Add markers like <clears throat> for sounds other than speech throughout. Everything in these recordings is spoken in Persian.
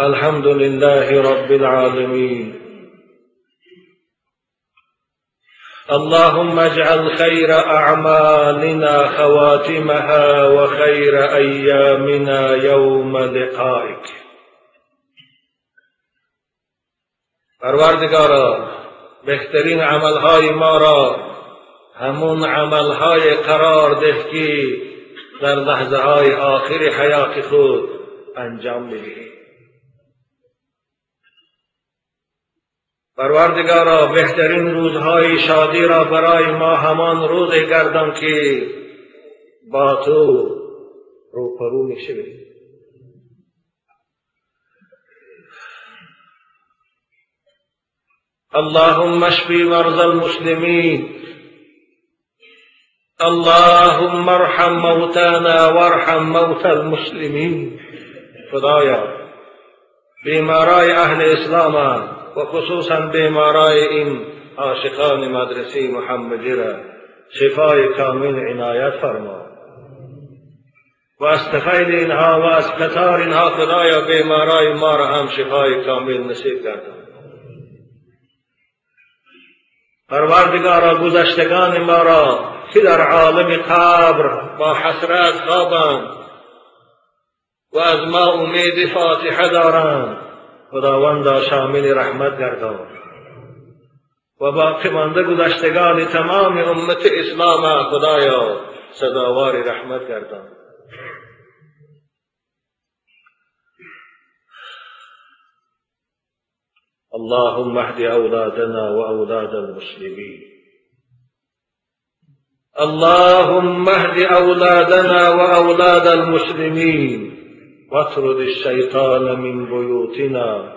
الحمد لله رب العالمين. اللهم اجعل خير أعمالنا خواتمها وخير أيامنا يوم لقائك. پروردگارا بهترین عملهای ما را همون عملهای قرار ده که در لحظه های آخر حیات خود انجام بدهیم پروردگارا بهترین روزهای شادی را برای ما همان روز گردان که با تو روپرو می شویم اللهم اشفي مرضى المسلمين اللهم ارحم موتانا وارحم موتى المسلمين خدایا بیمارای اهل اسلام و خصوصا بیمارای این عاشقان مدرسه محمدی را شفای کامل عنایت فرما. و از اینها و از قطار اینها خدایا بیمارای ما را هم شفای کامل نصیب گردان پروردگارا گذشتگان ما را که در عالم قبر با حسرت خوابند و از ما امید فاتحه دارند. خداوندا شامل رحمت گردان. و باقی مانده گذشتگان تمام امت اسلام خدایا سزاوار رحمت گردان. اللهم اهد أولادنا وأولاد المسلمين اللهم اهد أولادنا وأولاد المسلمين واطرد الشيطان من بيوتنا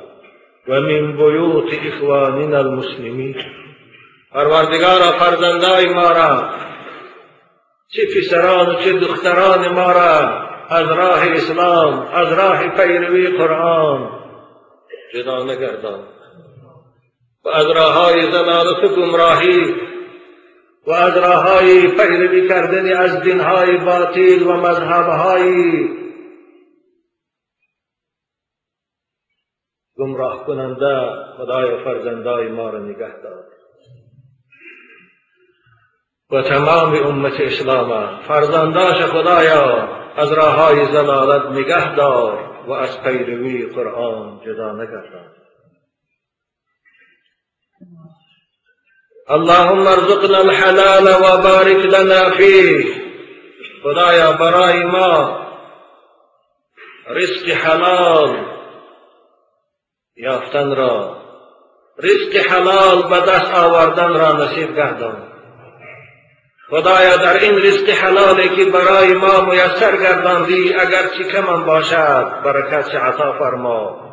ومن بيوت إخواننا المسلمين. پروردگارا فرزندای ما را چه پسران و چه دختران ما را از راه اسلام از راه پیروی قرآن جدا نگردان. و از راههای زلالت و گمراهی و از راههای پیروی کردن از دینهای باطل و مذهبهای گمراه کننده خدای فرزندای ما را نگه دار. و تمام امت اسلام فرزنداش خدایا از راههای زلالت نگه دار و از پیروی قرآن جدا نگردان. اللهم ارزقنا الحلال وبارك لنا فيه خدایا برای ما رزق حلال یافتن را رزق حلال به دست آوردن را نصیب گردان. خدایا در این رزق حلالی که برای ما میسر گرداندی اگر چی کمان باشد برکت عطا فرما.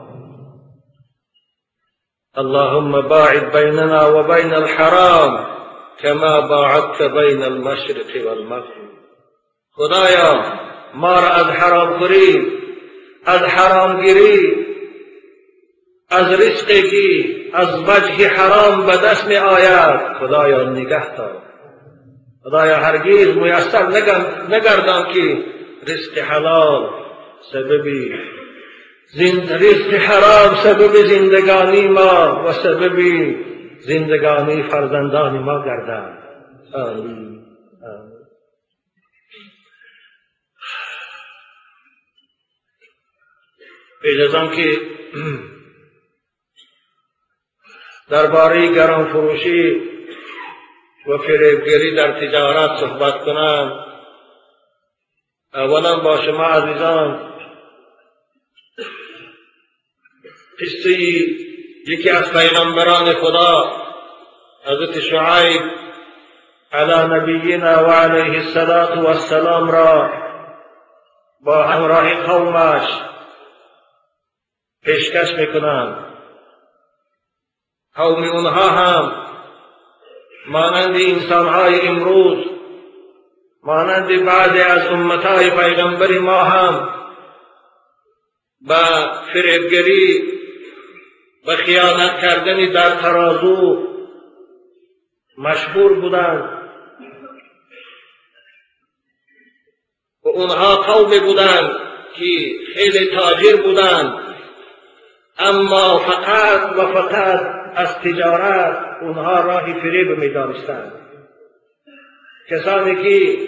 اللهم باعد بيننا وبين الحرام كما باعدت بين المشرق والمغرب. خدایا ما را از حرام خوری از حرام گیری از رزقی از وجه حرام به دست می آید. خدایا نگه دار. خدایا هرگیز میسر نگردان که رزق حلال سببی رزق حرام سبب زندگانی ما و سبب زندگانی فرزندان ما گردد آمین. اجازم که <clears throat> درباره گران فروشی و فریبگری در تجارت صحبت کنم. اولا با شما عزیزان قصه یکی از پیغمبران خدا حضرت شعیب علی نبینا و علیه الصلاة والسلام را با همراه قومش پیشکش می‌کنند. قوم اونها هم مانند انسانهای امروز مانند بعد از امتهای پیغمبر ما هم به فریبگری و خیانت کردن در ترازو مشهور بودند. و اونها قومی بودند که خیلی تاجر بودند. اما فقط و فقط از تجارت اونها راهی فریب می دانستند کسانی که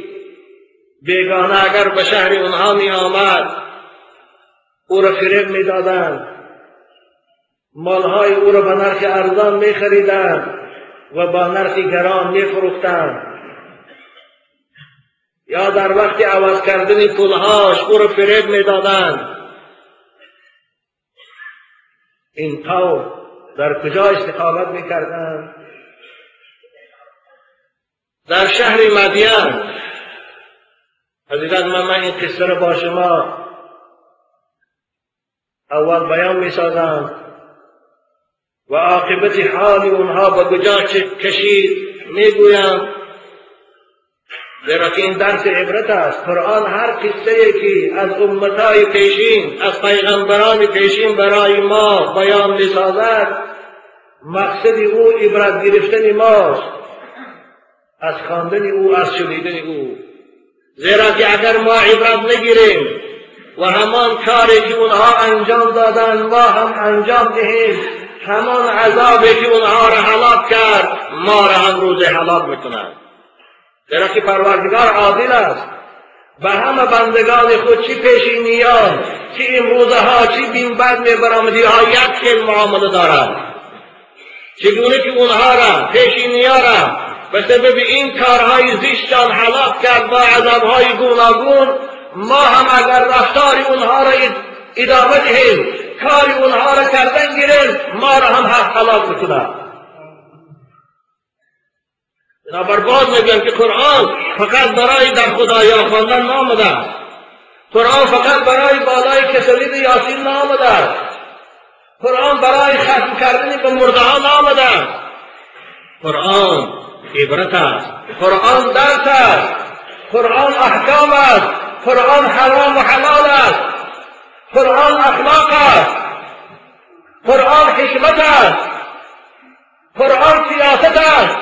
بیگانه اگر به شهر اونها می آمد او را فریب می دادند مالهای او را به نرخ ارزان می خریدند و با نرخ گران می فروختند یا در وقت عوض کردن پولهاش او را فریب می دادند این قوم در کجا استقامت می کردند در شهر مدین. عزیزان من من این قصه را با شما اول بیان می سازم و عاقبت حال اونها به کجا کشید می گویم زیرا که این درس عبرت است. قرآن هر قصه که از امتهای پیشین از پیغمبران پیشین برای ما بیان می سازد مقصد او عبرت گرفتن ماست. از خواندن او از شنیدن او. زیرا که اگر ما عبرت نگیریم و همان کاری که اونها انجام دادن ما هم انجام دهیم همان عذابی که اونها را حلاک کرد ما را هم روز حلاک می‌کند. زیرا که پروردگار عادل است. به همه بندگان خود چی پیشینیان چی امروزها چی بین بد می برامدی ها یک کل معامله دارد چگونه که اونها را پیشینیا را به سبب این کارهای زیشتان حلاک کرد با عذابهای گوناگون. ما هم اگر رفتار اونها را ادامه دهیم کار اونها را کردن گیریم ما را هم حق حلاک بکنه بنابر باز میگن که قرآن فقط برای در خدایا خواندن نامده. قرآن فقط برای بالای کسلید یاسین نامده. قرآن برای ختم کردن به مرده ها نامده. قرآن عبرت است. قرآن درس است. قرآن احکام است. قرآن حرام و حلال است. قرآن اخلاق است. قرآن حکمت است. قرآن سیاست است.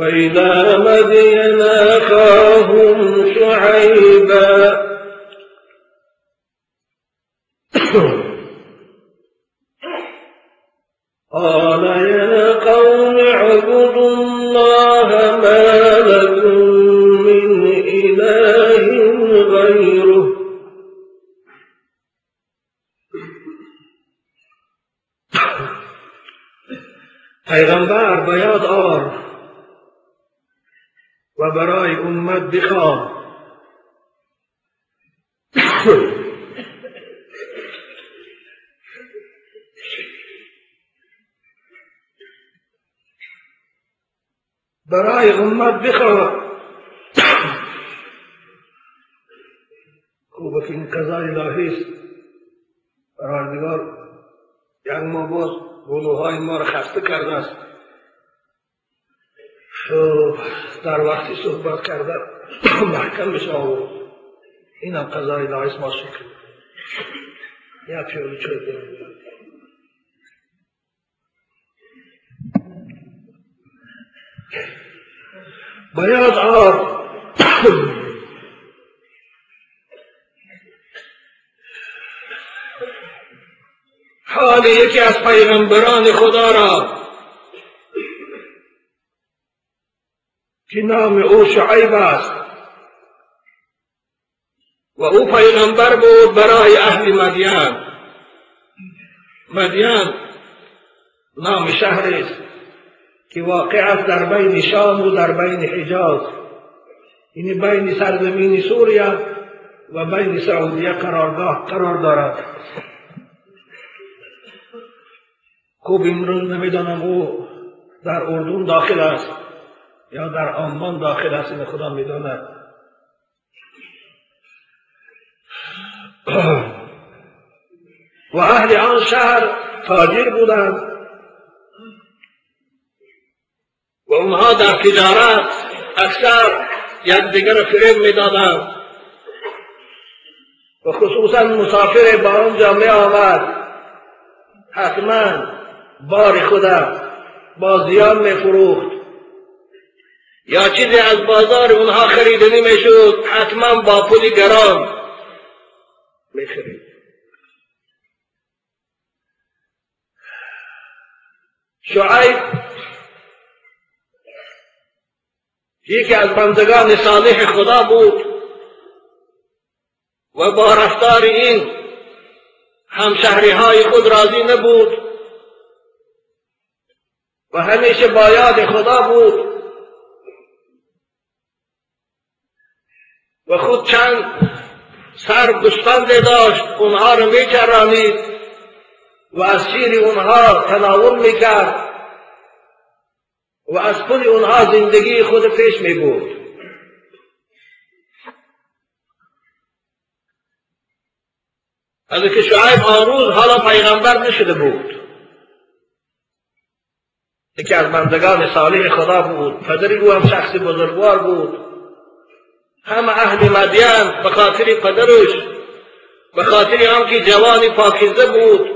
وإلى مدين أخاهم شعيبا. و برای امت بخواه برای امت بخواه خوب که این قضای الهی است. پروردگار یک ما باز گلوهای ما را خسته کرده است. در وقتی صحبت کرده <coughs> محکم بشه آورد. این هم قضای است ما شکر یک پیاله چای باید آب <coughs> حال یکی از پیغمبران خدا را که نام او شعیب است. و او پیغمبر بود برای اهل مدین. مدین نام شهر است که واقع است در بین شام و در بین حجاز. یعنی بین سرزمین سوریه و بین سعودیه قرارگاه قرار دارد. خوب امروز نمی‌دانم او در اردون داخل است. یا در آمان داخل است این خدا می‌داند و اهل آن شهر تاجر بودند. و اونها در تجارت اکثر یکدیگر فریب می‌دادند. و خصوصا مسافر با آنجا می آمد. حتما بار خدا با زیان می فروخت یا چیزی از بازار اونها خریدنی می شد حتما با پول گران. می خرید شعیب یکی از بندگان صالح خدا بود و با رفتار این همشهری های خود راضی نبود و همیشه با یاد خدا بود. و خود چند سر گوسفند داشت اونها رو میچرانید و از شیر اونها تناول می‌کرد و از پول اونها زندگی خود پیش می بود از که شعیب آن روز حالا پیغمبر نشده بود. یکی از بندگان صالح خدا بود. پدری او هم شخص بزرگوار بود. همه اهل مدین به خاطر پدرش به خاطر آنکه جوانی پاکیزه بود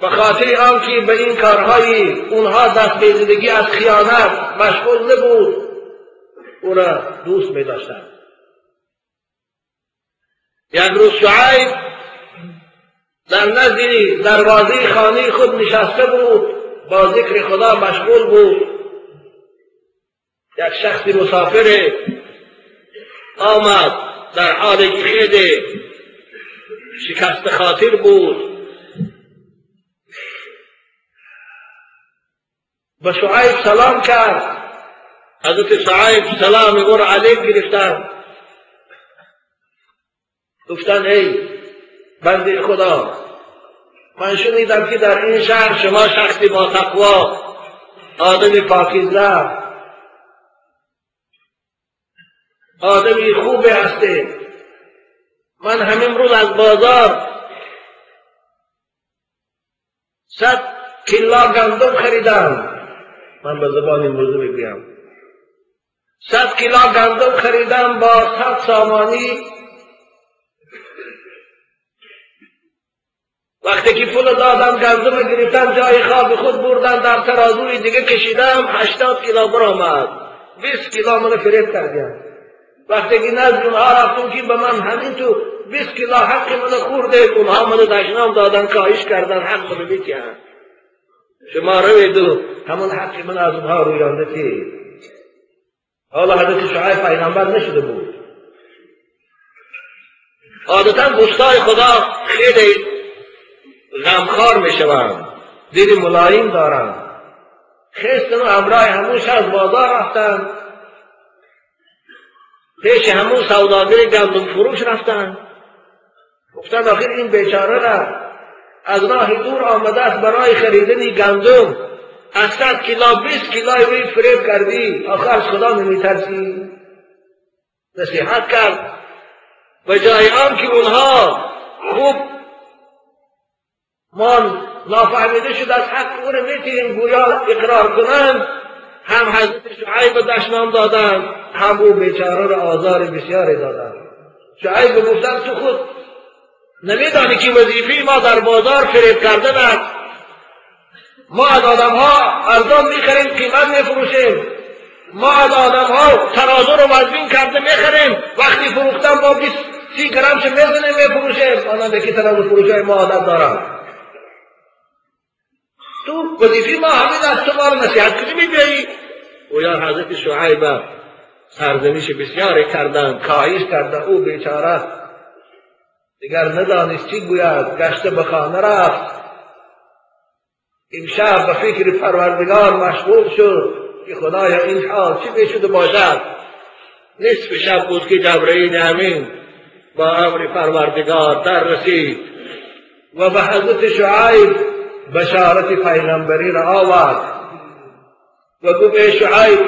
به خاطر آنکه به این کارهای اونها دست به زندگی از خیانت مشغول نبود او را دوست می داشتند یک روز شعیب در نزدی دروازه خانه خود نشسته بود با ذکر خدا مشغول بود. یک شخصی مسافر آمد. در حالی که خیلی شکست خاطر بود. به شعیب سلام کرد. حضرت شعیب سلام او را علیک گرفتن گفتن ای بنده خدا من شنیدم که در این شهر شما شخصی با تقوا آدمی پاکیزه آدمی خوبه هستی. من همین روز از بازار صد کلا گندم خریدم. من به زبان موضوع بگویم صد کیلا گندم خریدم با صد سامانی. وقتی که پول دادم گندم گرفتم جای خواب خود بردن در ترازوی دیگه کشیدم هشتاد کیلو برآمد. بیست کیلو من فریب کردیم وقتی که نزد اونها رفتم که به من همین تو بیست کیلو حق من خورده اونها من دشنام دادن کاهش کردن حق من بکن شما روید و همون حق من از اونها رویانده که حالا حضرت شعیب پیغمبر نشده بود. عادتا دوستای خدا خیلی غمخوار می‌شوند. دل ملایم دارند. خستن و همراه هموش از بازار رفتن. پیش همون سوداگر گندم فروش رفتن. گفتن آخر این بیچاره را از راه دور آمده است برای خریدن گندم. از صد کیلا بیست کیلای روی فریب کردی. آخر خدا نمیترسی. نصیحت کرد. و جای آن که اونها خوب ما نافهمیده شد از حق او رو گویا اقرار کنند. هم حضرت شعیب دشنام دادند هم او بیچاره را آزار بسیاری دادند شعیب گفتن تو خود نمیدانی که وظیفه ما در بازار فریب کردن است. ما از آدم ها ارزان می‌خریم قیمت میفروشیم. ما از آدم ها ترازو رو وزبین کرده می‌خریم. وقتی فروختن با 20 سی گرم چه می‌زنیم میفروشیم؟ آنها به که ترازو فروشه ما عادت دارم وظیفه ما همین است تو ما رو نصیحت کنی میبیایی و یا حضرت شعیب سرزنش بسیاری کردن کاهش کردن او بیچاره. دیگر ندانست چی گوید گشته به خانه رفت. شب به فکر پروردگار مشغول شد که خدایا این حال چی بشده باشد. نصف شب بود که جبرئیل امین با امر پروردگار در رسید. و به حضرت شعیب بشارت پیغمبری را آورد. و گفت ای شعیب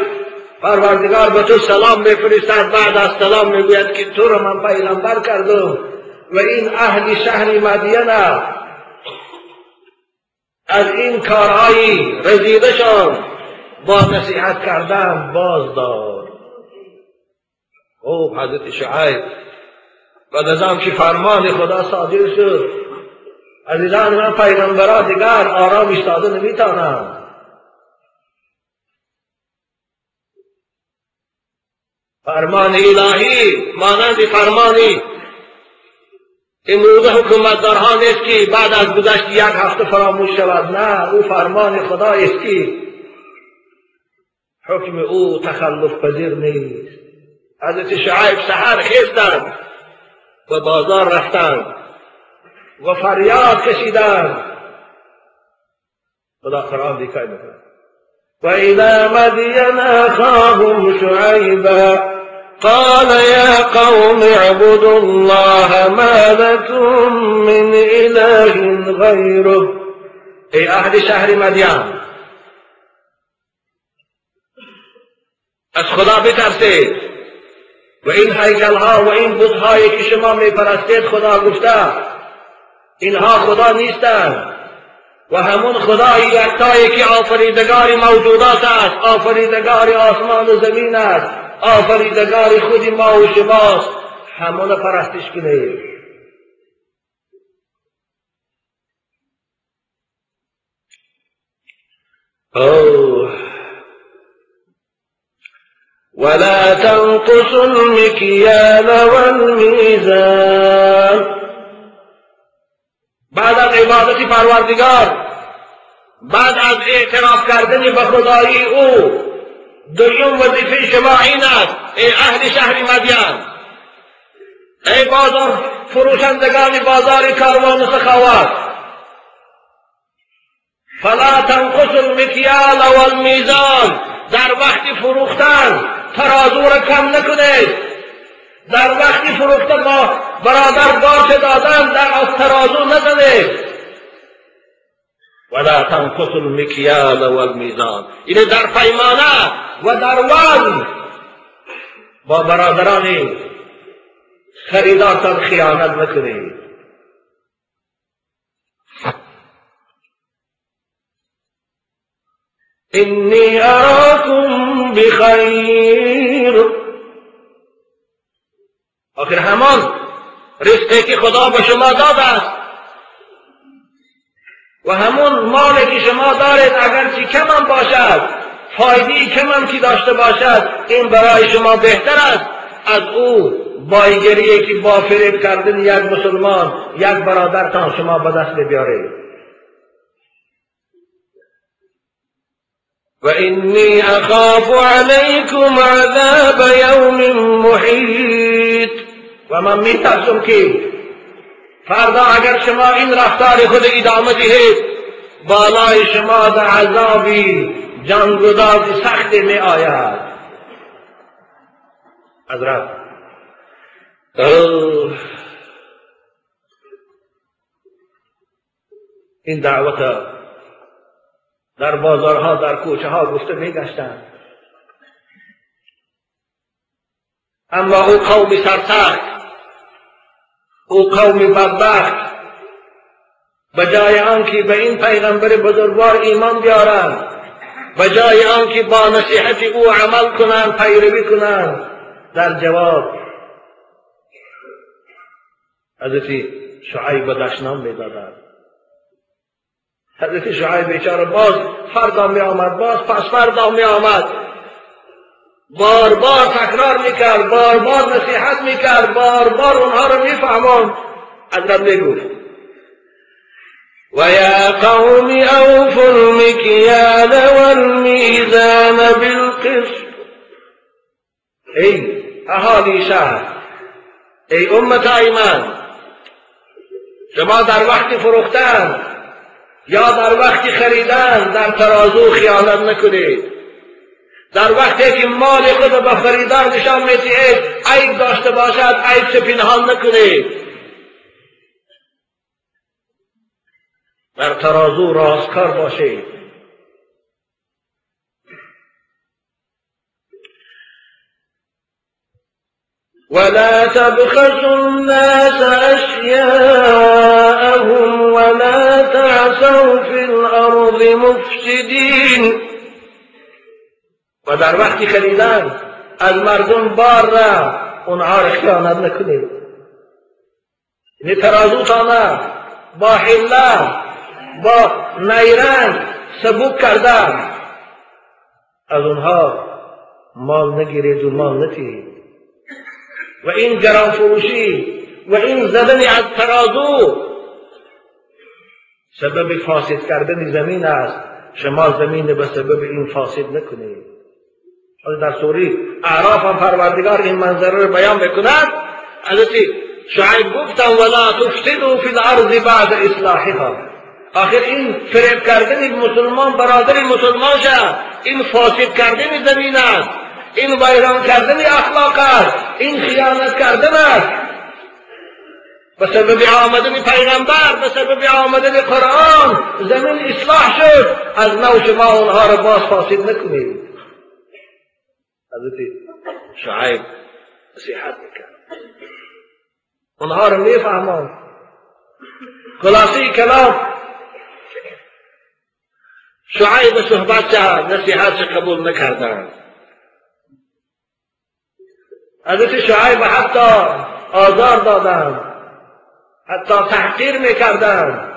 پروردگار به تو سلام میفرستد. بعد از سلام می‌گوید که تو رو من پیغمبر کردم و این اهل شهر مدینه از این کارهایی رزیدشان با نصیحت کردن باز دار او حضرت شعیب و از که فرمان خدا صادر شد عزیزان من پیغمبرا دیگر آرام ایستاده نمیتانم. فرمان الهی مانند فرمانی امروز حکومتدارها نیست که بعد از گذشت یک هفته فراموش شود. نه او فرمان خدا است که حکم او تخلف پذیر نیست. حضرت شعیب سحر خیستند و بازار رفتند. و فریاد کشیدند خدا قرآن دیکای میکنه و إلى مدین اخاهم شعیبا قال يا قوم اعبدوا الله ما لكم من إله غيره ای أهل شهر مدین از خدا بترسید. و این هیکل ها و این بت هایی که شما میپرستید خدا گفته اینها خدا نیستند و همون خدای یکتایی که آفریدگار موجودات است آفریدگار آسمان و زمین است آفریدگار خودی ما و شماست همون پرستش کنید. ولا تنقصوا المكيال والميزان. بعد از عبادت پروردگار بعد از اعتراف کردن به خدایی او دوم وظیفه شما این است ای اهل شهر مدین. ای بازار فروشندگان بازار کاروان و سخاوت. فلا تنقص المکیال والمیزان در وقت فروختن ترازو را کم نکنید. در وقت فروختن با برادر باش دادن در از ترازو نزنید ولا تنقص المکیال والمیزان. این در پیمانه و در وزن با برادران خریدارتان خیانت نکنید <laughs> انی اراکم بخیر. آخر همان رزقی که خدا به شما داده است. و همون مالی که شما دارید اگر چی کم هم باشد فایده کم هم که داشته باشد این برای شما بهتر است. از او بایگریه که با فریب کردن یک مسلمان یک برادرتان شما به دست بیارید. و انی اخاف علیکم عذاب یوم محیط. و من میترسم که فردا اگر شما این رفتار خود ادامه دهید بالای شما در عذابی جانگداز سخت می آید حضرت این دعوت در بازارها در کوچه ها گفته می گشتند اما او قوم سرسخت او قوم بدبخت. به جای آنکه به این پیغمبر بزرگوار ایمان بیارند. به جای آنکه با نصیحت او عمل کنند پیروی کنند. در جواب حضرت شعیب دشنام می‌دادند. حضرت شعیب بیچاره باز فردا می آمد باز پس فردا می آمد بار بار تکرار می‌کرد بار بار نصیحت می‌کرد بار بار اونها رو میفهماند. حضرت می‌گفت ويا قوم أوفوا المكيال والميزان بالقسط. ای اهالی شهر ای امت ایمان شما در وقت فروختن یا در وقت خریدن در ترازو خیانت نکنید. در وقتی که مال خود به خریدار نشان می‌دهید عیب داشته باشد عیب چه پنهان نکنید. در ترازو راستکار باشید. ولا تبخسوا الناس اشیاءهم ولا تعثوا في الارض مفسدين و در وقتی خریدن از مردم بار را اونها را خیانت نکنید یعنی ترازوتان با حله با نیرنگ سبوک کردن. از اونها مال نگیرید و مال نتید و این گران فروشی و این زدن از ترازو سبب فاسد کردن زمین است. شما زمین به سبب این فاسد نکنید. در سوری اعراف هم پروردگار این منظره رو بیان بکند حضرت شعیب گفتم ولا تفسدوا فی الارض بعد اصلاحها. آخر این فریب کردن مسلمان برادر مسلمان شد این فاسد کردن زمین است. این ویران کردن اخلاق است. این خیانت کردن است. به سبب آمدن پیغمبر به سبب آمدن قرآن زمین اصلاح شد. از نو شما اونها را باز فاسد نکنید. حضرت شعیب نصیحت می‌کرد. اونها را می‌فهمند خلاصی کلام شعیب صحبت کرد نصیحت قبول نکردند. حضرت شعیب حتی آزار دادند حتی تحقیر می‌کردند.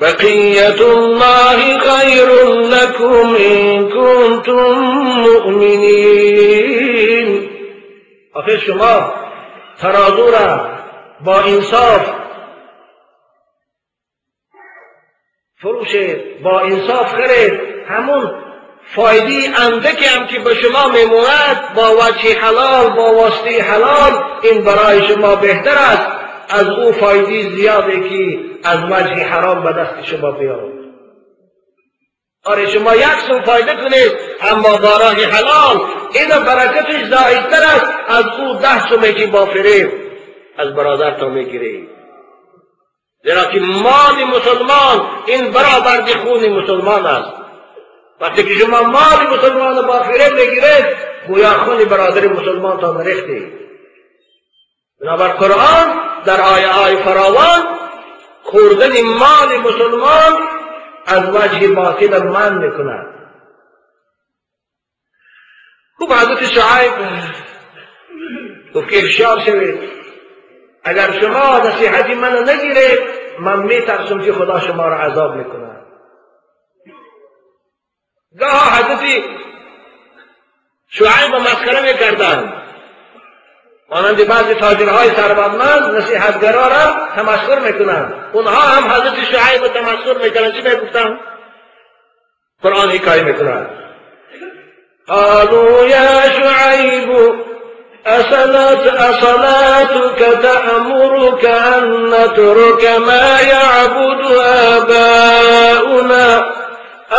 بقية الله خير لكم إن كنتم مؤمنين آخر شما ترازو را با انصاف فروش با انصاف خرید همون فایده اندکی هم که به شما میموند با وجه حلال با واسطه حلال این برای شما بهتر است. از او فایده زیاده که از وجه حرام به دست شما بیاد آره شما یک سو فایده کنید اما با راه حلال این برکتش زایدتر است از او ده سو که با فریب از برادرتان می‌گیرید زیرا که مال مسلمان این برابر خون مسلمان است. وقتی که شما مال مسلمان با فریب می‌گیرید گویا خون برادر مسلمان تا ریختید بنابر قرآن در آیه های فراوان خوردن مال مسلمان از وجه باطل من می‌کند. خوب حضرت شعیب گفت که افشار شوید. اگر شما نصیحتی منو نگیرید من میترسم که خدا شما را عذاب می‌کند. گاه حضرت شعیب مسخره می‌کردند. مانند بعضی تاجرهای ثروتمند نصیحتگرا را تمسخر می‌کنند اونها هم حضرت شعیب تمسخر می‌کنند چی می‌گفتند قرآن حکایه می‌کنند قالوا يا شعيب أصلت أصلاتك تأمرك أن نترك ما يعبد آباؤنا.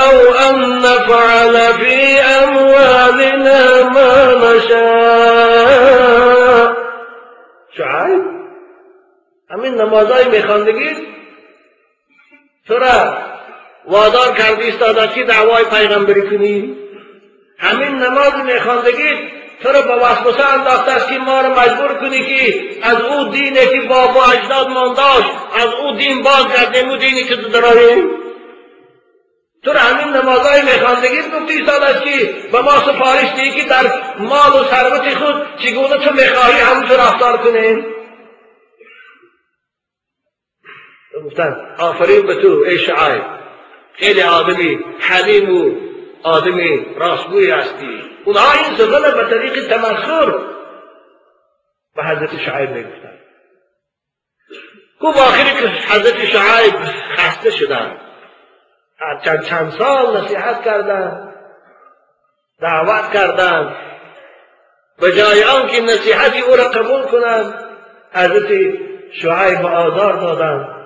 أو أن نفعل في أموالنا ما نشاء. شعيب همین نمازای میخواندگی تو را وادار کردی استادت که دعوای پیغمبری کنی؟ همین نماز میخواندگی تو را به وسوسه انداخته است که ما را مجبور کنی که از او دینی که بابا اجداد مانداشت از او دین بازگردیم او دینی که تو داریم تو را همین نمازهای میخواندگی گفتی است که به ما سفارش دی که در مال و ثروت خود چگونه تو می‌خواهی همونطور رفتار کنیم؟ گفتن آفرین به تو ای شعایب. خیلی آدمی حلیم و آدمی راستگوی هستی. اونها این سخن به طریق تمسخر به حضرت شعیب می‌گفتن. خوب آخری که حضرت شعیب خسته شدن چند چند سال نصیحت کردن دعوت کردند به جای آنکه نصیحتی او را قبول کنند حضرت شعیب آزار دادند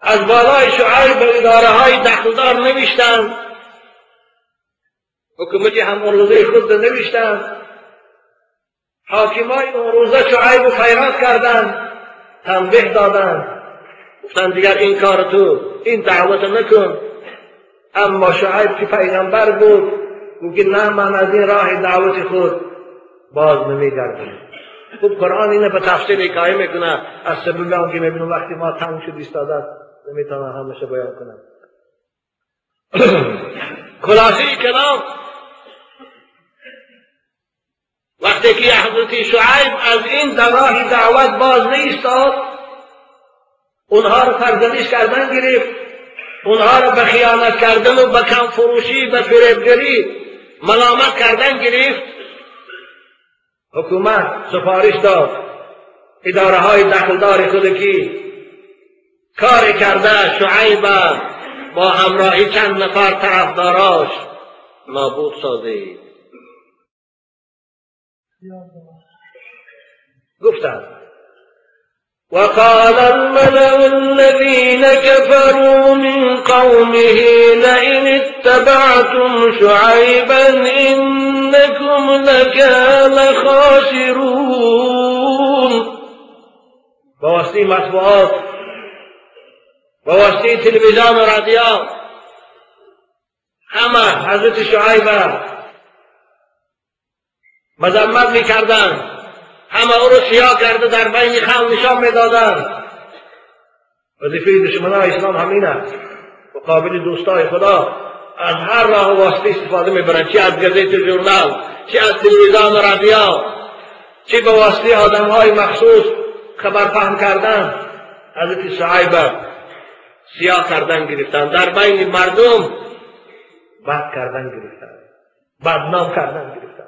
از بالای شعیب به اداره های دخلدار نوشتند حکومتی هم روزه خود نوشتند حاکمای اون روزه شعیب کردند تنبیه دادند گفتن دیگر این کار تو این دعوت نکن. اما شعیب که پیغمبر بود گوگه نه من از این راه دعوت خود باز نمیگردم. خب قرآن اینه به تفصیل حکایه می‌کنه. از سبیل که می‌بینم وقتی ما تموم شد ایستاده نمی‌تونم همشه بیان کنم. <coughs> خلاصه کلام وقتی که حضرت شعیب از این راه دعوت باز نیستاد اونها رو فرزندیش کردن گرفت. اونها رو به خیانت کردن و به کم فروشی به فریبگری ملامت کردن گرفت. حکومت سفارش داد. اداره های دخلدار خودکی کار کرده شعیب با همراهی چند نفر طرفداراش نابود سازید گفتند وقال الملأ الذين كفروا من قومه لئن اتبعتم شعيبا إنكم لكان خاسرون. بواسطة مطبوعات بواسطة تلفزيون و رادیو همه حضرت شعیب مذمت میکردند همه او رو سیاه کرده در بین خلق نشان می‌دادند. وظیفه دشمنان اسلام همینه مقابل دوستای خدا از هر راه و واسطه استفاده می‌برند. چه از گزیت جورنال چه از تلویزیون و رادیو چه به واسطه آدم های مخصوص خبر فهم کردن حضرت شعیب سیاه کردن گرفتن در بین مردم بد کردن گرفتن بدنام کردن گرفتن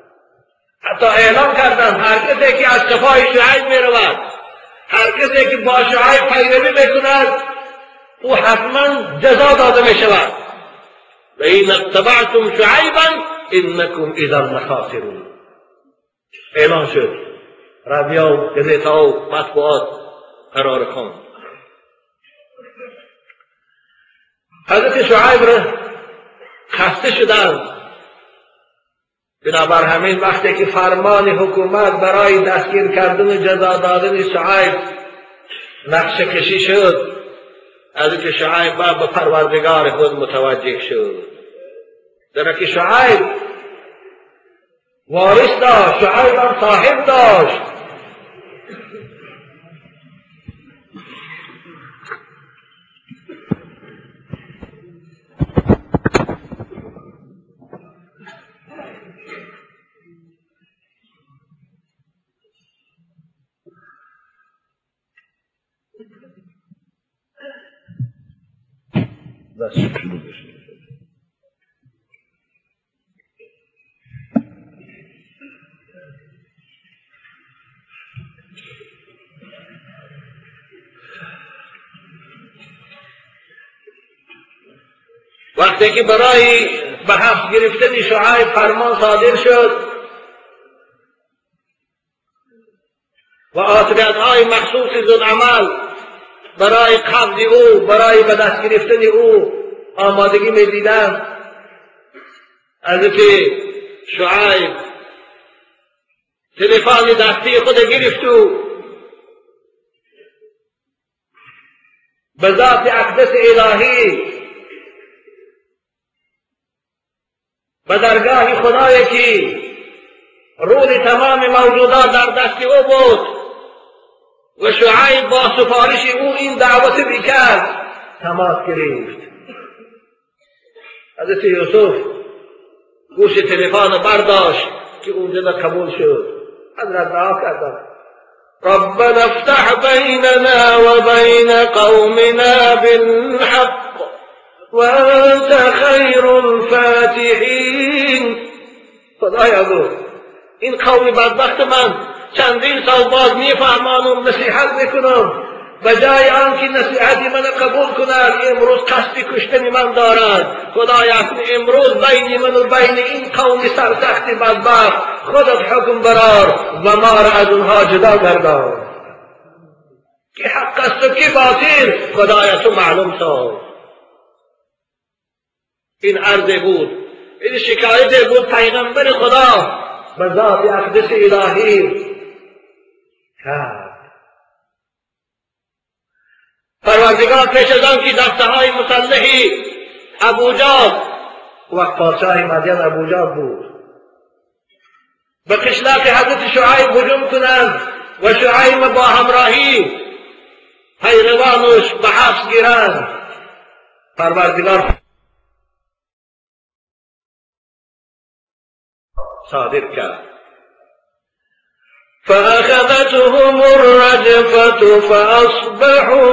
حتی اعلام کردن هر کسی که از صفای شعیب می رود هر کسی که با شعیب پیروی می‌کند او حتما جزا داده می شود و این اتبعتم شعیبا انکم اذا لخاسرون. اعلان شد. رادیو گزیتا و مطبوعات قرار کن حضرت شعیب را خسته شدند. بنابر همین وقتی که فرمان حکومت برای دستگیر کردن و جزا دادن شعیب نقشه کشی شد از که شعیب به پروردگار خود متوجه شد. در که شعیب وارث داشت شعیب هم صاحب داشت. بس شروع بشه وقتی که برای به حفظ گرفتن شعایب فرمان صادر شد و آتریت های مخصوص زد عمل برای قبض او برای به دست گرفتن او آمادگی می‌دیدم. از که شعیب تلفن دستی خود گرفت و به ذات اقدس الهی به درگاه خدایی که رول تمام موجودات در دست او بود. و شعیب با سفارش او این دعوت بکرد تماس گرفت. حضرت یوسف گوش تلفن برداشت که اونجا قبول شد. حضرت دعا کردم ربنا افتح بيننا وبين قومنا بالحق وأنت خير الفاتحين خدایا گفت این قوم بدبخت من. چندین سال باز میفهمانم نصیحت می‌کنم. و جای آنکه نصیحتی من قبول کنند امروز قصد کشتن من دارند خدایا امروز بین من و بین این قوم سرسخت بدبخت. خودت حکم برار و ما را از اونها جدا گردان. که حق است و که باطل تو معلوم ساز این عرض بود. این شکایت بود پیغمبر خدا. به ذات اقدس الهی کرد پروردگار پیش از آن که دسته های مسلحی ابوجاد وقت پادشاه مدین ابوجاد بود. به قشلاق حضرت شعیب هجوم کنند و شعیب با همراهی پیروانش به حبس گیرند. پروردگار صادر کرد. فأخذتهم الرجفة فأصبحوا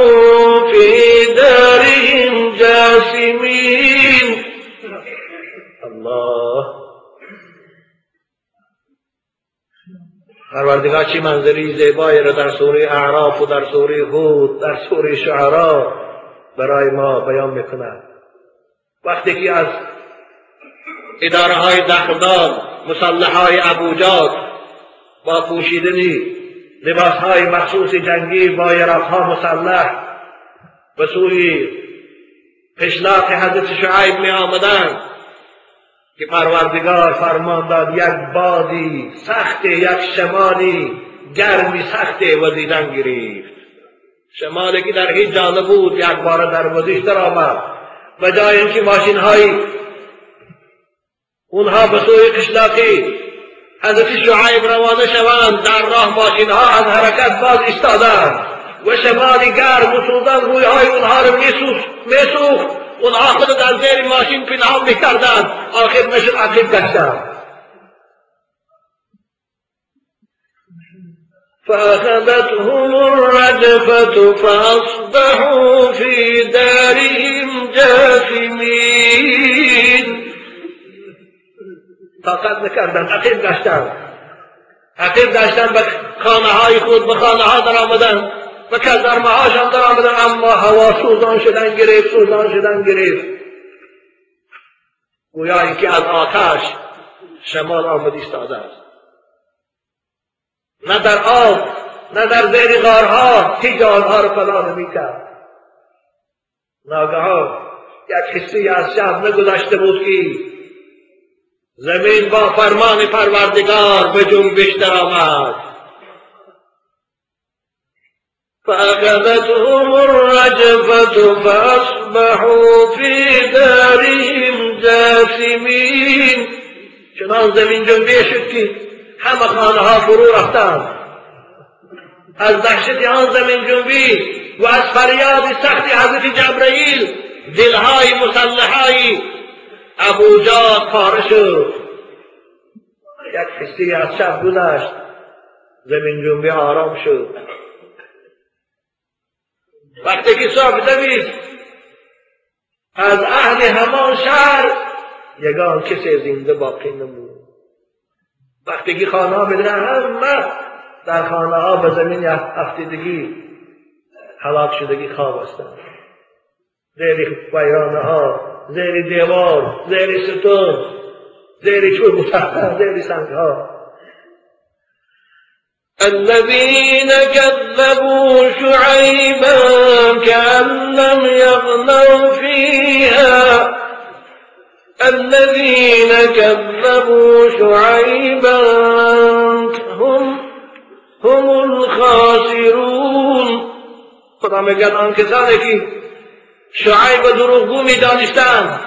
في دارهم جاثمين الله. پروردگار چی منظری زیبایی را در سوره اعراف و در سوره هود در سوره شعرا برای ما بیان می‌کند. وقتی که از اداره های دخلدار مسلح های ابوجاد با پوشیدنی لباس های مخصوص جنگی با ها مسلح. به سوی قشلاق حضرت شعیب می آمدند که پروردگار فرمان داد یک بادی سخت یک شمالی گرمی سخت وزیدن گرفت شمالی که در هیچ جا بود یک بار در وزیش در آمد و جای اینکه ماشین های اونها به سوی قشلاقی حضرت شعیب روانه شوند در راه ماشین ها از حرکت باز ایستادند. و شمالی گرم و سوزن روی های اونها رو میسوخت. اونها خود در زیر ماشین پنهان میکردند. آخر نشد عقیب گشتند. فأخذتهم الرجفة فأصبحوا في دارهم جاثمين. طاقت نکردند عقیب گشتند عقیب گشتند به خانه های خود به خانه ها در آمدند و کزرمه هاشان در آمدن. اما هوا سوزان شدن گرفت سوزان شدن گرفت گویا اینکه از آتش شمال آمد ایستاده است. نه در آب نه در زیر غارها هیچ آنها رو فلا نمی‌کرد. ناگهان یک حسی از شب نگذشته بود که زمین با فرمان پروردگار به جنبش درآمد. فأخذتهم الرجفة فأصبحوا في دارهم جاثمين. چنان زمین جنبه شد که همه خانه ها فرو رفتند. از دهشت آن زمین جنبی و از فریاد سخت حضرت جبرئیل دلهای مسلحهای ابو جاد پاره شد. یک حسی از شب گذشت. زمین جنبی آرام شد. وقتی که صبح دوید از اهل همان شهر یگان کسی زنده باقی نمود. وقتی که خانه ها بدن همه در خانه ها به زمین افتیدگی حلاک شدگی خواب هستند. زیر ویرانه ها زیر دیوار زیر ستون زیر چوب مسخر زیر سنگ ها الذين كذبوا شعيبا كأن لم يغنوا فيها. الذين كذبوا شعيبا هم هم الخاسرون. خدا میگد آن کسانی که شعیب دروغگو می دانستند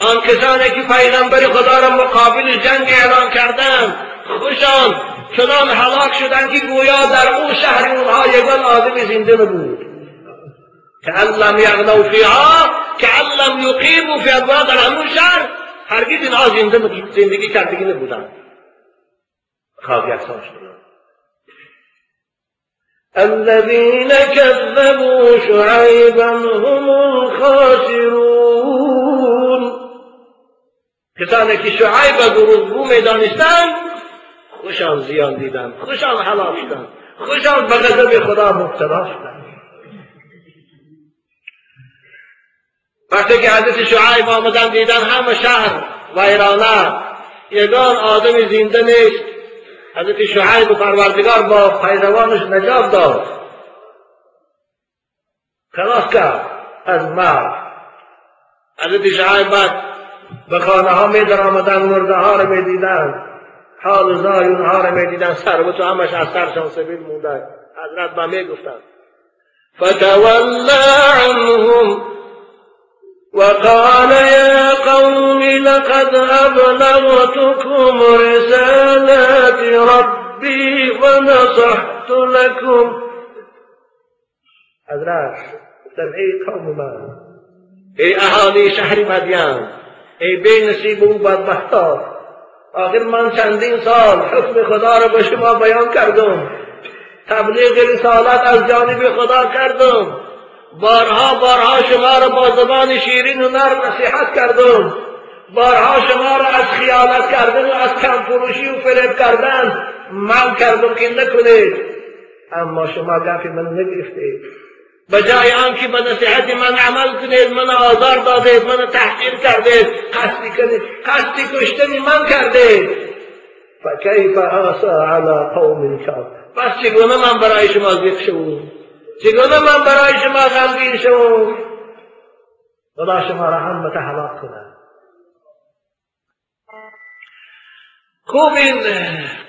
آن کسانی که پیغمبر خدا را مقابل جنگ اعلان کردند خوشان چنان هلاک شدند که گویا در او شهر اونها یگان آدم زنده نبود. که لم یغنو فیها که لم یقیمو فی ابواب در همون شهر هرگز اینها زنده زندگی کردگی نبودند. یکسان شدند الذين كذبوا شعيبا هم الخاسرون. کسانی که شعیب دروغگو می‌دانستند خوشان زیان دیدن خوشان حلاک شدن خوشان به غضب خدا مبتلا شدن وقتی که حضرت شعیب آمدن دیدن همه شهر ویرانه یگان آدم زنده نیست. حضرت شعیب و پروردگار با پیروانش نجات داد. خلاص کرد. از مرد حضرت شعیب بعد به خانه ها می در آمدن مرده ها رو می دیدن حال زای اونها رو می دیدن سر تو همش از سرشان سبیل مونده حضرت با می گفتن فتولا عنهم وقال يا قوم لقد أبلغتكم رسالات ربي ونصحت لكم. حضرت ای قوم من ای اهالی شهر مدین ای بی نصیب و بدبختا آخر من چندین سال حکم خدا را به شما بیان کردم. تبلیغ رسالت از جانب خدا کردم. بارها بارها شما را با زبان شیرین و نرم نصیحت کردم. بارها شما را از خیانت کردن و از کم فروشی و فریب کردن من کردم که نکنید. اما شما گفی من نگرفتید. به جای آنکه به نصیحت من عمل کنید من آزار دادید من تحقیر کردید قصدی کنید قصدی کشتن من کردید. فکیف آسا علی قوم کافر پس چگونه من برای شما ذکر شوم؟ چگونه من برای شما غمگین شوم؟ خدا شما را هم هلاک کنه خوب این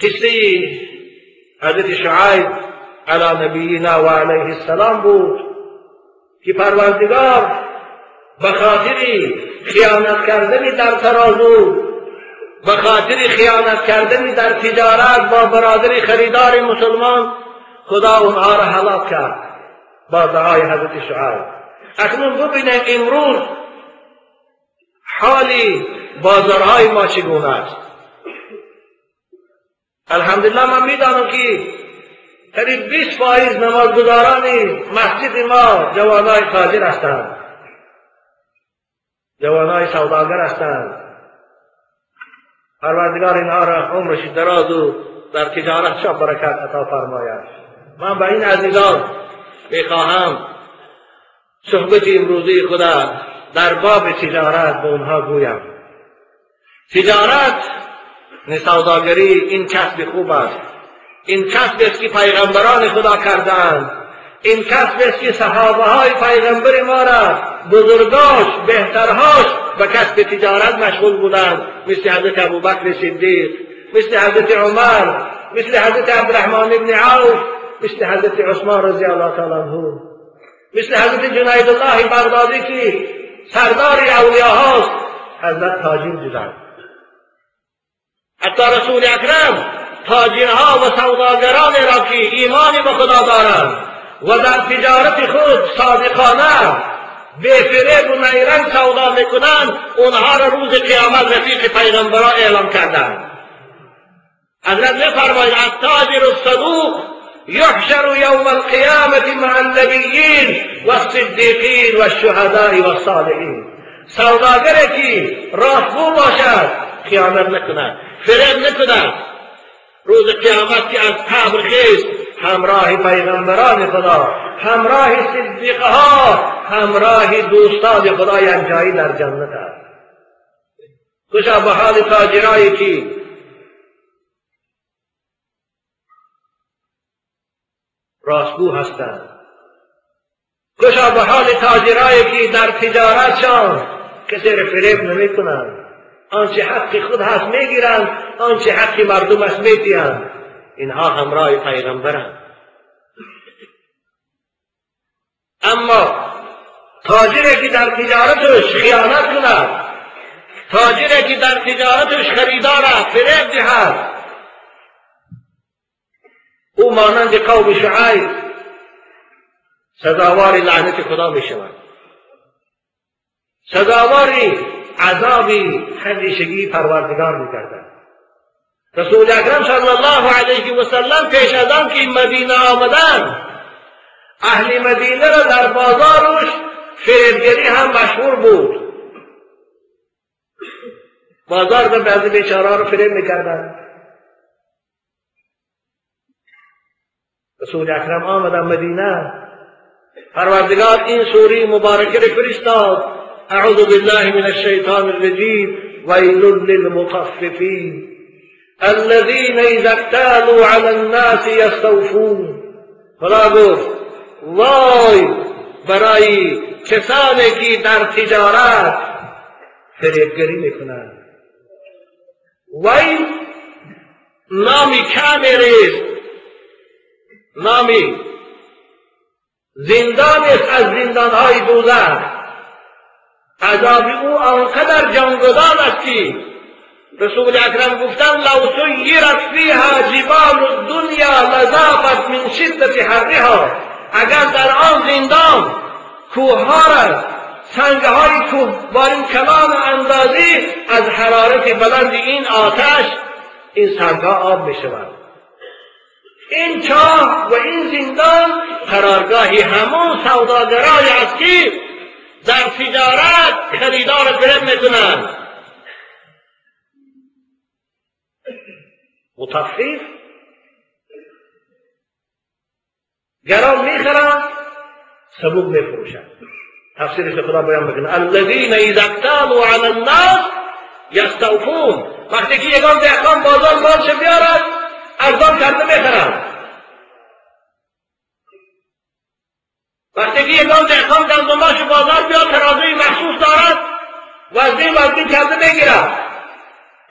قصه حضرت شعیب علی نبینا و علیه السلام بود که پروردگار به خاطر خیانت کردنی در ترازو به خاطر خیانت کردنی در تجارت با برادر خریدار مسلمان خدا اونها را هلاک کرد. با دعای حضرت اکنون ببینید امروز حالی بازارهای ما چگونه است؟ الحمدلله من می‌دانم که قریب 20 فایز نمازگزاران مسجد ما جوانای تاجر هستند. جوانای سوداگر هستند. پروردگار اینها را عمرش دراز و در تجارتشان برکت عطا فرماید من به این عزیزان می‌خواهم صحبت امروزی خدا در باب تجارت به اونها گویم. تجارت سوداگری این کسب خوب است. این کسب است که پیغمبران خدا کردند. این کسب است که صحابه های پیغمبر ما را بزرگاش بهترهاش به کسب تجارت مشغول بودند. مثل حضرت ابوبکر صدیق مثل حضرت عمر مثل حضرت عبدالرحمن بن عوف. مثل حضرت عثمان رضی الله تعالی عنه مثل حضرت جنید الله بغدادی که سردار اولیاء هاست حضرت تاجر بودند حتی رسول اکرم تاجرها و سوداگران را که ایمانی به خدا دارند و در تجارت خود صادقانه به فریب و نیرنگ سودا می‌کنند اونها را روز قیامت رفیق پیغمبران اعلام کردند. حضرت میفرماید التاجر الصدوق يحشر يوم القيامة مع النبيين والصديقين والشهداء والصالحين. سوداگری که راستگو باشد. خیانت نکند. فریب روز قیامت که از قبر خیست همراه پیغمبران خدا همراه صدیقه ها همراه دوستان خدا یک جایی در جنت است. خوشا به حال تاجرایی که راستگو هستند. خوشا به حال تاجرایی که در تجارتشان کسی فریب نمی کنند آنچه حق خود هست می‌گیرند آنچه حق مردم است می‌دهند اینها همراه پیغمبرند. اما تاجری که در تجارتش خیانت کند تاجری که در تجارتش خریدار فریب دهد او مانند قوم شعیب سزاوار لعنت خدا می شود سزاوار عذابی همیشگی پروردگار می کردن. رسول اکرم صلی الله علیه و سلم پیش از آن که مدینه آمدن اهل مدینه را در بازارش فریبگری هم مشهور بود. بازار به بعضی بیچاره رو فریب می‌کردن رسول اکرم آمدن مدینه. پروردگار این سوری مبارکه را فرستاد. اعوذ بالله من الشیطان الرجیم ویل للمطففین الذين اذا اكتالوا على الناس يستوفون خدا گفت وای برای کسانی که در تجارت فریبگری می‌کنند. وای نامی کامری نامی. زندان از زندانهای دوزخ عذاب او آنقدر جانگدان است که رسول اکرم گفتن لو سیرت فیها جبال الدنیا لذابت من شدت حرها. اگر در آن زندان کوهها را سنگه های کوه با این کلام اندازی از حرارت بلند این آتش این سنگه آب می شود این چاه و این زندان قرارگاهی همون سوداگرای که در تجارت خریدار فرم می‌کنند متفیف گرام می‌خرند سبوک میفروشند تفسیرش خدا بیان بکنه الذین اذا اکتالوا علی الناس یستوفون. وقتی که یگان دهقان بازار مالش بیارد ارزان کرده می‌خرند وقتی که یگان دهقان گندماش بازار بیاد ترازوی مخصوص دارد وزنی وزنی کرده می‌گیرد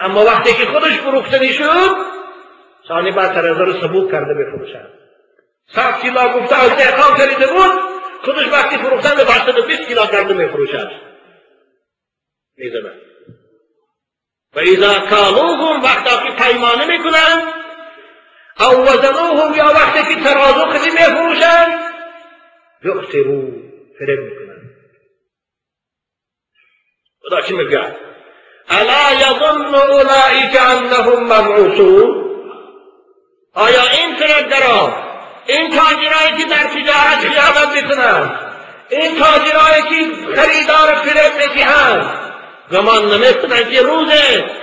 اما وقتی که خودش فروختنی شد ثانی بعد ترازو رو سبوک کرده بفروشد صد کیلو گفته از دهقان خریده بود خودش وقتی فروختن به بسته بیست کیلو کرده میفروشد می‌زنن و اذا کالوهم وقتا که پیمانه می‌کنن او وزنوهم یا وقتی که ترازو خیلی میفروشن یخسرو فرم می‌کنن. خدا چی میگه؟ الا یظن اولئک انهم مبعوثون؟ آیا این فردگران این تاجرایی که در تجارت خیانت می‌کنند این تاجرایی که خریدار فرم می‌دهند گمان نمی‌کنند که روز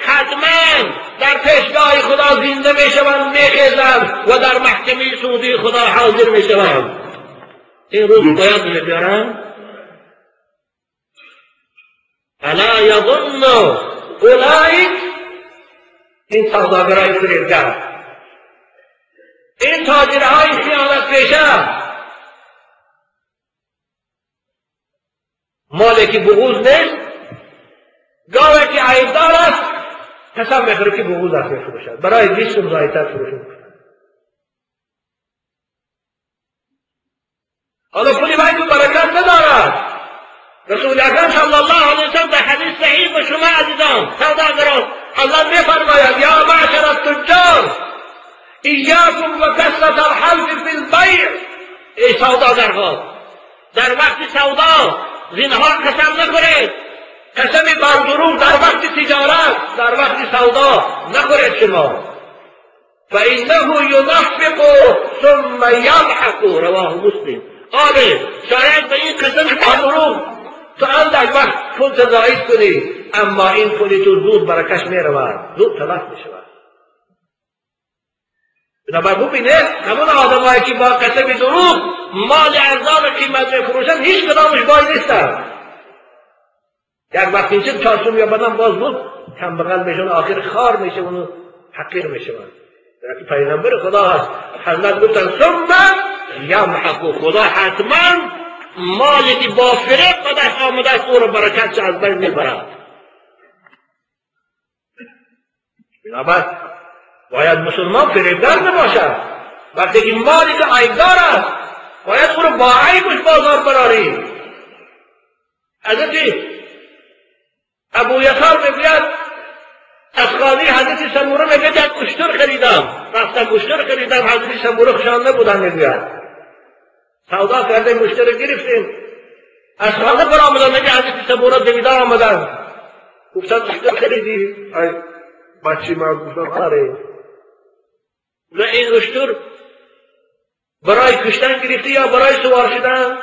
حتما در پیشگاه خدا زنده می‌شوند میخیزند و در محکمه سودی خدا حاضر می‌شوند. این روز باید نمیارن الا یظن اولئک این سوداگرای فریبگر. این تاجرهای خیانت پیشه. مالی که بغوز نیست. گاوه که عیبدار است قسم می‌خوره که بغوز است میفروشد برای بیست سوم زایتر فروش حالا پولی باید برکت ندارد رسول اکرم صلی الله علیه وسلم در حدیث صحیح به شما عزیزان سوداگران الله میفرماید یا معشر التجار ایاکم و کسرت الحلف فی البیع. ای سوداگرها در وقت سودا زینها قسم نخورید. قسم بر در وقت تجارت در وقت سودا نخورید شما. فانه ینفق ثم یضحک رواه مسلم. آره شاید به این قسم بر دروغ تو اندک وقت پول تضاعیف کنی اما این پولی تو زود برکش می‌رود. زود تلف می‌شود. بنابراین ببینه همون آدمایی که با قسم دروغ مال ارزان قیمت میفروشن هیچ کدامش باز نیستن. یک وقتی این چهارسوم یا بدن باز بود. کم میشون آخر خار میشه اونو حقیر میشه. در پیغمبر خدا هست. حضرت گفتن ثم یمحق خدا حتما مالی که با فریب به دست آمده است او رو برکت از بین می‌برد. بنابراین باید مسلمان فریبدار نباشد. وقتی که مالی که عیبدار است باید او رو با عیبش بازار براری حضرت ابو یسار می‌گوید از خالی حضرت سموره می‌گوید یک اشتر خریدم. رفتم اشتر خریدم حضرت سموره خوشان نبودن می‌گوید. سودا کرده مشتر گرفتیم. از خانه پر آمدن میگه حضرت سموره دویدار آمدن. گفتن اشتر خریدی؟ بچی ما گفتم آره. و این اشتر برای کشتن گرفته یا برای سوار شدن؟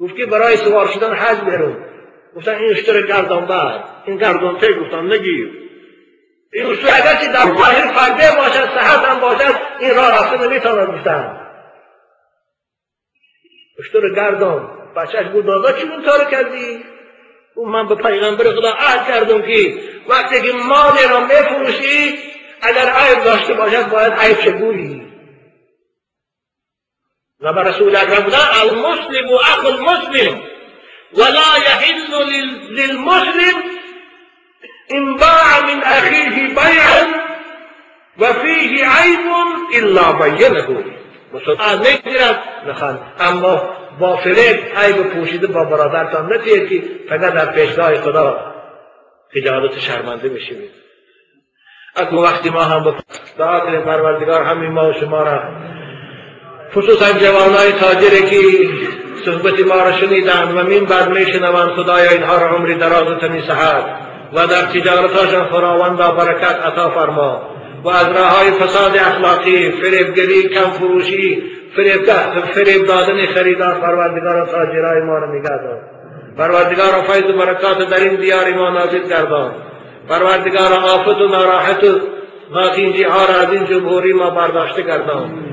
گفت که برای سوار شدن حج برون گفتن این اشتر گردان بر. این گردان ته گفتن نگیر. این اشتر اگرچه در ظاهر فرده باشد صحت هم باشد. این راه رفته نمی‌تواند گفتن. اشتر گردان. بچهش بود دادا چی اون کار کردی؟ اون من به پیغمبر خدا عهد کردم که وقتی که مالی را میفروشی اگر عیب داشته باشد باید عیب شگویی و به رسول اکرم بودن المسلم و اخ المسلم. ولا يحل للمسلم ان باع من اخيه بيعا وفيه عيب الا بينه. مسلمان می‌گیرد نخند اما با فریب عیب پوشیده با برادرتان نتید که فقط در پیشگاه خدا خجالت شرمنده بشید اگه وقتی ما هم دعا کنیم پروردگار همین ما و شما را خصوصا جوانای تاجری که صحبت ما را شنیدند و من بعد میشنوند خدایا اینها را عمری دراز و تنی صحت و در تجارتاشان خداوند برکت عطا فرما و از راه فساد اخلاقی فریبگری کم فروشی فریب, فریب دادن خریدار پروردگار تاجرای ما را نگه دار. پروردگار فیض و برکات در این دیار ما نازل گردان. پروردگار آفت و ناراحت و ناکینجی ها را از این جمهوری ما برداشته گردان.